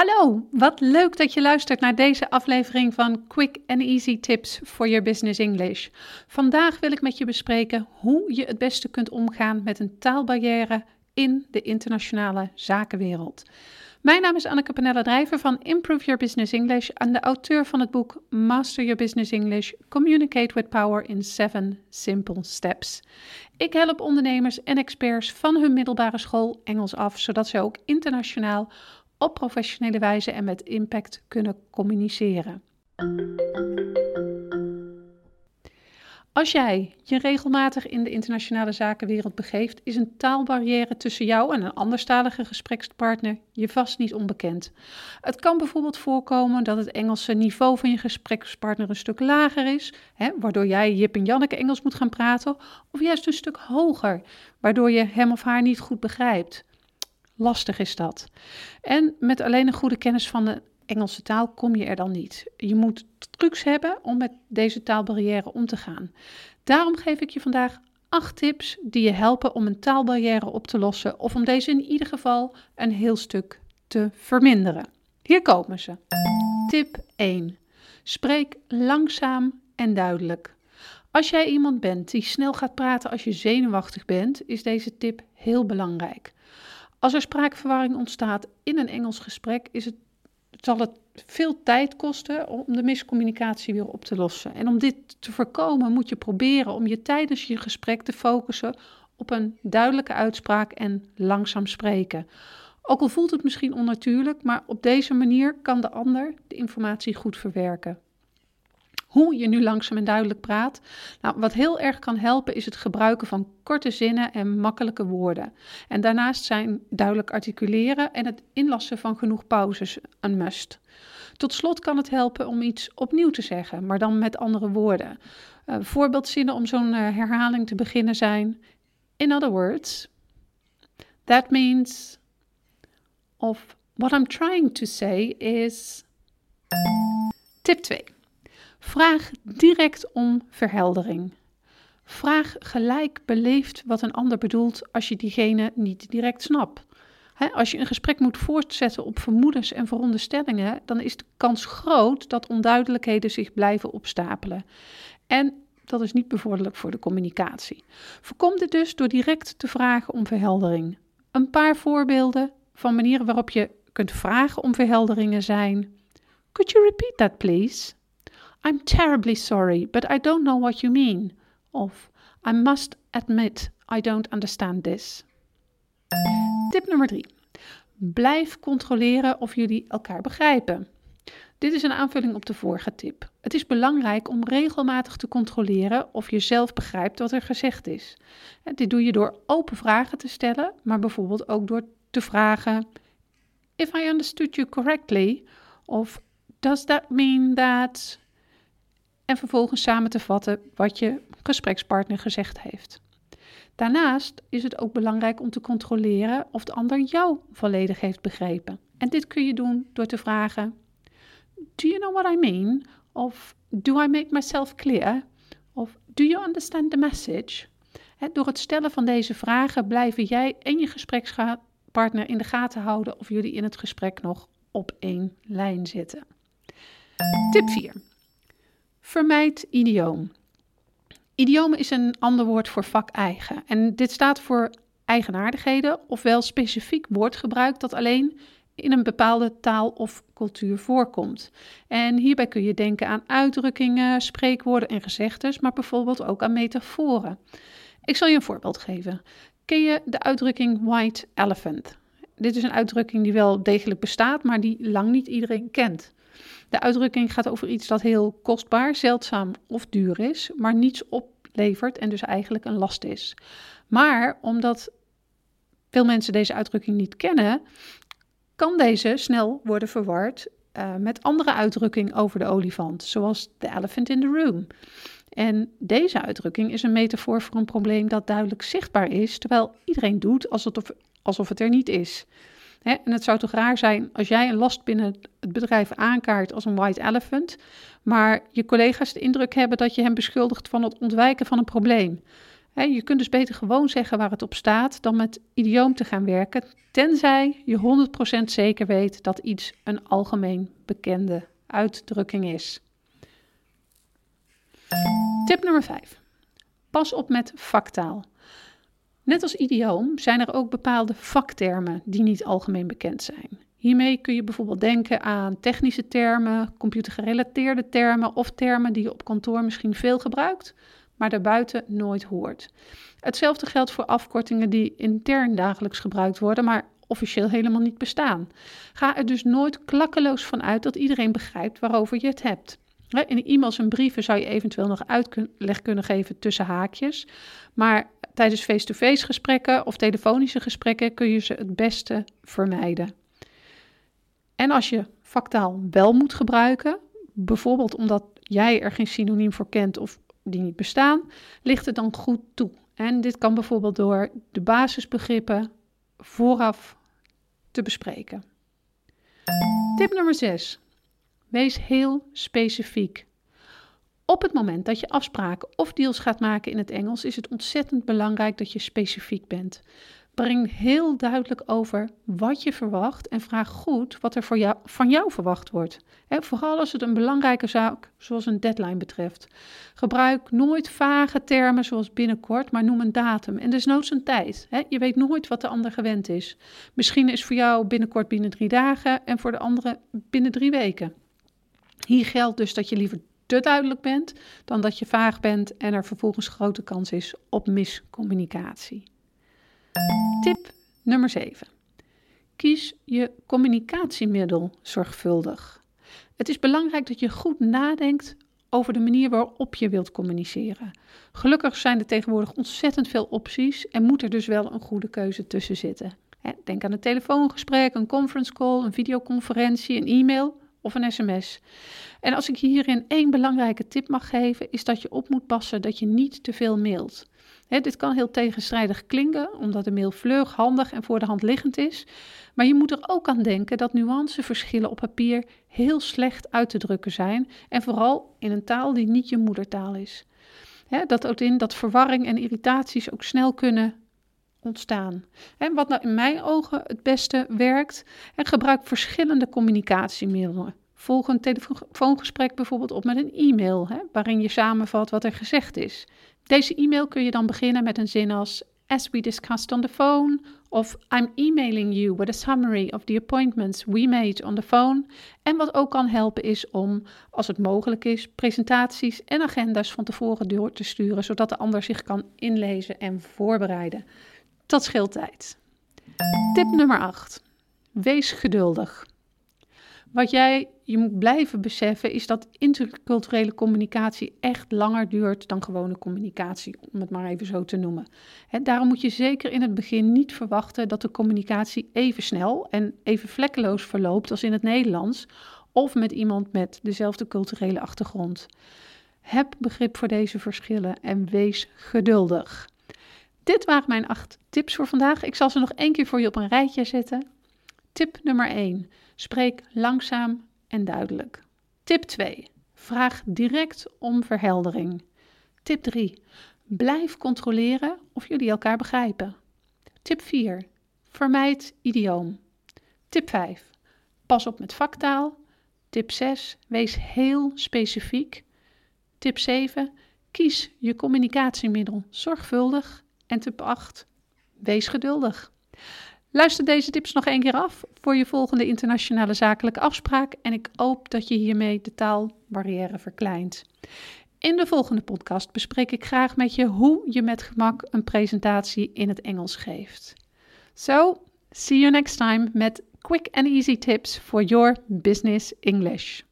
Hallo, wat leuk dat je luistert naar deze aflevering van Quick and Easy Tips for Your Business English. Vandaag wil ik met je bespreken hoe je het beste kunt omgaan met een taalbarrière in de internationale zakenwereld. Mijn naam is Anneke Panella Drijver van Improve Your Business English en de auteur van het boek Master Your Business English: Communicate with Power in 7 Simple Steps. Ik help ondernemers en experts van hun middelbare school Engels af, zodat ze ook internationaal op professionele wijze en met impact kunnen communiceren. Als jij je regelmatig in de internationale zakenwereld begeeft, is een taalbarrière tussen jou en een anderstalige gesprekspartner je vast niet onbekend. Het kan bijvoorbeeld voorkomen dat het Engelse niveau van je gesprekspartner een stuk lager is, hè, waardoor jij Jip en Janneke Engels moet gaan praten, of juist een stuk hoger, waardoor je hem of haar niet goed begrijpt. Lastig is dat. En met alleen een goede kennis van de Engelse taal kom je er dan niet. Je moet trucs hebben om met deze taalbarrière om te gaan. Daarom geef ik je vandaag acht tips die je helpen om een taalbarrière op te lossen of om deze in ieder geval een heel stuk te verminderen. Hier komen ze. Tip 1. Spreek langzaam en duidelijk. Als jij iemand bent die snel gaat praten als je zenuwachtig bent, is deze tip heel belangrijk. Als er spraakverwarring ontstaat in een Engels gesprek, is het, zal het veel tijd kosten om de miscommunicatie weer op te lossen. En om dit te voorkomen moet je proberen om je tijdens je gesprek te focussen op een duidelijke uitspraak en langzaam spreken. Ook al voelt het misschien onnatuurlijk, maar op deze manier kan de ander de informatie goed verwerken hoe je nu langzaam en duidelijk praat. Nou, wat heel erg kan helpen is het gebruiken van korte zinnen en makkelijke woorden. En daarnaast zijn duidelijk articuleren en het inlassen van genoeg pauzes een must. Tot slot kan het helpen om iets opnieuw te zeggen, maar dan met andere woorden. Uh, voorbeeldzinnen om zo'n uh, herhaling te beginnen zijn: In other words, that means. Of what I'm trying to say is. Tip 2. Vraag direct om verheldering. Vraag gelijk beleefd wat een ander bedoelt als je diegene niet direct snapt. als je een gesprek moet voortzetten op vermoedens en veronderstellingen, dan is de kans groot dat onduidelijkheden zich blijven opstapelen. En dat is niet bevorderlijk voor de communicatie. Voorkom dit dus door direct te vragen om verheldering. Een paar voorbeelden van manieren waarop je kunt vragen om verhelderingen zijn: Could you repeat that, please? I'm terribly sorry, but I don't know what you mean. Of I must admit I don't understand this. Tip nummer 3. Blijf controleren of jullie elkaar begrijpen. Dit is een aanvulling op de vorige tip. Het is belangrijk om regelmatig te controleren of je zelf begrijpt wat er gezegd is. Dit doe je door open vragen te stellen, maar bijvoorbeeld ook door te vragen: If I understood you correctly, of Does that mean that? En vervolgens samen te vatten wat je gesprekspartner gezegd heeft. Daarnaast is het ook belangrijk om te controleren of de ander jou volledig heeft begrepen. En dit kun je doen door te vragen: Do you know what I mean? Of Do I make myself clear? Of Do you understand the message? door het stellen van deze vragen blijven jij en je gesprekspartner in de gaten houden of jullie in het gesprek nog op één lijn zitten. Tip 4. Vermijd idioom. Idioom is een ander woord voor vak-eigen. En dit staat voor eigenaardigheden, ofwel specifiek woordgebruik dat alleen in een bepaalde taal of cultuur voorkomt. En hierbij kun je denken aan uitdrukkingen, spreekwoorden en gezegdes, maar bijvoorbeeld ook aan metaforen. Ik zal je een voorbeeld geven. Ken je de uitdrukking white elephant? Dit is een uitdrukking die wel degelijk bestaat, maar die lang niet iedereen kent. De uitdrukking gaat over iets dat heel kostbaar, zeldzaam of duur is, maar niets oplevert en dus eigenlijk een last is. Maar omdat veel mensen deze uitdrukking niet kennen, kan deze snel worden verward uh, met andere uitdrukking over de olifant, zoals the elephant in the room. En deze uitdrukking is een metafoor voor een probleem dat duidelijk zichtbaar is, terwijl iedereen doet alsof het er niet is. Hè? En het zou toch raar zijn als jij een last binnen het bedrijf aankaart als een white elephant, maar je collega's de indruk hebben dat je hem beschuldigt van het ontwijken van een probleem. je kunt dus beter gewoon zeggen waar het op staat dan met idioom te gaan werken, tenzij je 100% zeker weet dat iets een algemeen bekende uitdrukking is. Tip nummer 5. Pas op met vaktaal. Net als idioom zijn er ook bepaalde vaktermen die niet algemeen bekend zijn. Hiermee kun je bijvoorbeeld denken aan technische termen, computergerelateerde termen of termen die je op kantoor misschien veel gebruikt, maar daarbuiten nooit hoort. Hetzelfde geldt voor afkortingen die intern dagelijks gebruikt worden, maar officieel helemaal niet bestaan. Ga er dus nooit klakkeloos van uit dat iedereen begrijpt waarover je het hebt. In e-mails en brieven zou je eventueel nog uitleg kunnen geven tussen haakjes. Maar tijdens face-to-face gesprekken of telefonische gesprekken kun je ze het beste vermijden. En als je vaktaal wel moet gebruiken, bijvoorbeeld omdat jij er geen synoniem voor kent of die niet bestaan, ligt het dan goed toe. En dit kan bijvoorbeeld door de basisbegrippen vooraf te bespreken. Tip nummer 6. Wees heel specifiek. Op het moment dat je afspraken of deals gaat maken in het Engels, is het ontzettend belangrijk dat je specifiek bent. Breng heel duidelijk over wat je verwacht en vraag goed wat er voor jou, van jou verwacht wordt. vooral als het een belangrijke zaak zoals een deadline betreft. Gebruik nooit vage termen zoals binnenkort, maar noem een datum en desnoods een tijd. je weet nooit wat de ander gewend is. Misschien is voor jou binnenkort binnen drie dagen en voor de andere binnen drie weken. Hier geldt dus dat je liever duidelijk bent dan dat je vaag bent en er vervolgens grote kans is op miscommunicatie. Tip nummer 7. Kies je communicatiemiddel zorgvuldig. Het is belangrijk dat je goed nadenkt over de manier waarop je wilt communiceren. Gelukkig zijn er tegenwoordig ontzettend veel opties en moet er dus wel een goede keuze tussen zitten. Denk aan een telefoongesprek, een conference call, een videoconferentie, een e-mail of een sms. En als ik hierin één belangrijke tip mag geven, is dat je op moet passen dat je niet te veel mailt. dit kan heel tegenstrijdig klinken, omdat de mail vlug, handig en voor de hand liggend is. Maar je moet er ook aan denken dat nuanceverschillen op papier heel slecht uit te drukken zijn. En vooral in een taal die niet je moedertaal is. dat houdt in dat verwarring en irritaties ook snel kunnen ontstaan. En wat nou in mijn ogen het beste werkt, en gebruik verschillende communicatiemiddelen. Volg een telefoongesprek bijvoorbeeld op met een e-mail, hè, waarin je samenvat wat er gezegd is. Deze e-mail kun je dan beginnen met een zin als As we discussed on the phone, of I'm emailing you with a summary of the appointments we made on the phone. En wat ook kan helpen is om, als het mogelijk is, presentaties en agenda's van tevoren door te sturen, zodat de ander zich kan inlezen en voorbereiden. Dat scheelt tijd. Tip nummer 8. Wees geduldig. Wat jij je moet blijven beseffen is dat interculturele communicatie echt langer duurt dan gewone communicatie, om het maar even zo te noemen. daarom moet je zeker in het begin niet verwachten dat de communicatie even snel en even vlekkeloos verloopt als in het Nederlands of met iemand met dezelfde culturele achtergrond. Heb begrip voor deze verschillen en wees geduldig. Dit waren mijn acht tips voor vandaag. Ik zal ze nog één keer voor je op een rijtje zetten. Tip nummer 1. Spreek langzaam en duidelijk. Tip 2. Vraag direct om verheldering. Tip 3. Blijf controleren of jullie elkaar begrijpen. Tip 4. Vermijd idioom. Tip 5. Pas op met vaktaal. Tip 6. Wees heel specifiek. Tip 7. Kies je communicatiemiddel zorgvuldig. En tip 8. Wees geduldig. Luister deze tips nog één keer af voor je volgende internationale zakelijke afspraak en ik hoop dat je hiermee de taalbarrière verkleint. In de volgende podcast bespreek ik graag met je hoe je met gemak een presentatie in het Engels geeft. So, see you next time met quick and easy tips for your business English.